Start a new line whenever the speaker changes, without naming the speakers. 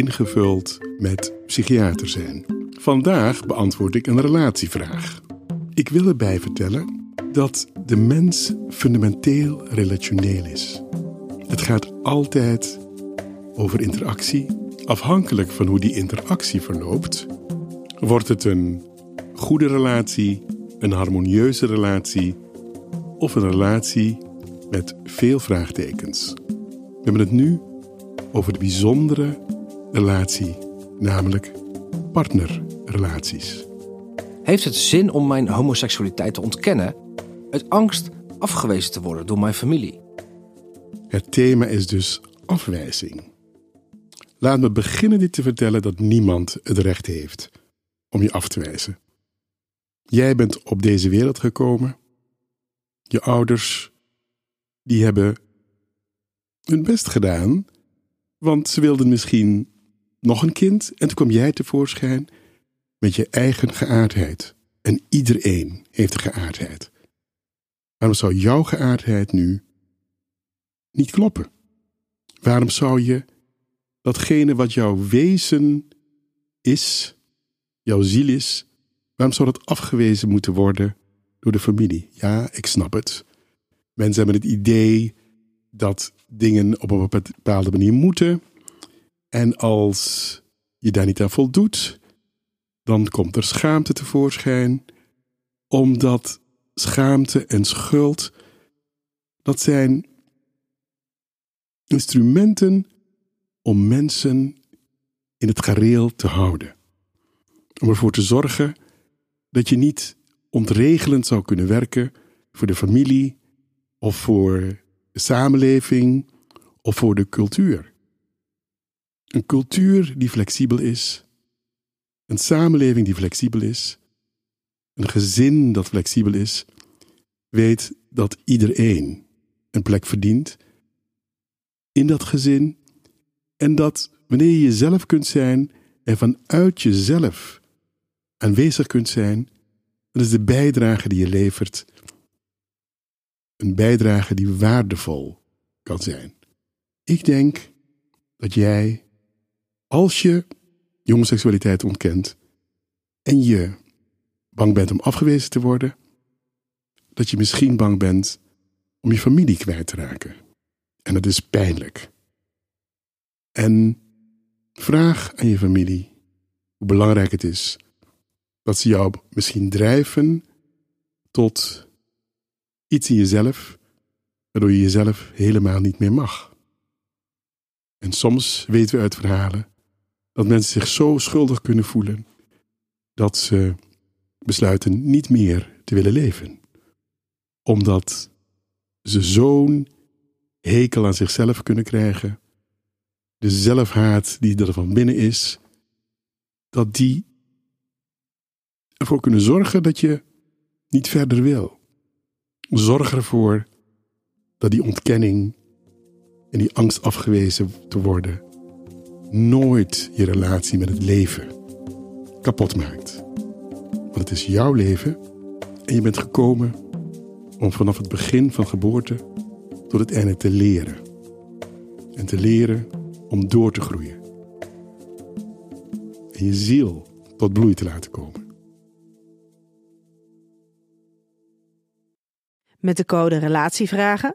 ingevuld met psychiater zijn. Vandaag beantwoord ik een relatievraag. Ik wil erbij vertellen dat de mens fundamenteel relationeel is. Het gaat altijd over interactie. Afhankelijk van hoe die interactie verloopt, wordt het een goede relatie, een harmonieuze relatie of een relatie met veel vraagtekens. We hebben het nu over de bijzondere relatie, namelijk partnerrelaties.
Heeft het zin om mijn homoseksualiteit te ontkennen uit angst afgewezen te worden door mijn familie?
Het thema is dus afwijzing. Laat me beginnen dit te vertellen dat niemand het recht heeft om je af te wijzen. Jij bent op deze wereld gekomen. Je ouders, die hebben hun best gedaan, want ze wilden misschien nog een kind en toen kwam jij tevoorschijn met je eigen geaardheid. En iedereen heeft een geaardheid. Waarom zou jouw geaardheid nu niet kloppen? Waarom zou je datgene wat jouw wezen is, jouw ziel is, waarom zou dat afgewezen moeten worden door de familie? Ja, ik snap het. Mensen hebben het idee dat dingen op een bepaalde manier moeten. En als je daar niet aan voldoet, dan komt er schaamte tevoorschijn, omdat schaamte en schuld, dat zijn instrumenten om mensen in het gareel te houden. Om ervoor te zorgen dat je niet ontregelend zou kunnen werken voor de familie of voor de samenleving of voor de cultuur. Een cultuur die flexibel is, een samenleving die flexibel is, een gezin dat flexibel is, weet dat iedereen een plek verdient in dat gezin. En dat wanneer je jezelf kunt zijn en vanuit jezelf aanwezig kunt zijn, dat is de bijdrage die je levert. Een bijdrage die waardevol kan zijn. Ik denk dat jij, als je je homoseksualiteit ontkent en je bang bent om afgewezen te worden, dat je misschien bang bent om je familie kwijt te raken. En dat is pijnlijk. En vraag aan je familie hoe belangrijk het is dat ze jou misschien drijven tot iets in jezelf, waardoor je jezelf helemaal niet meer mag. En soms weten we uit verhalen dat mensen zich zo schuldig kunnen voelen dat ze besluiten niet meer te willen leven, omdat ze zo'n hekel aan zichzelf kunnen krijgen de zelfhaat die er van binnen is, dat die ervoor kunnen zorgen dat je niet verder wil. Zorg ervoor dat die ontkenning en die angst afgewezen te worden nooit je relatie met het leven kapot maakt. Want het is jouw leven en je bent gekomen om vanaf het begin van geboorte tot het einde te leren. En te leren om door te groeien. En je ziel tot bloei te laten komen.
Met de code Relatievragen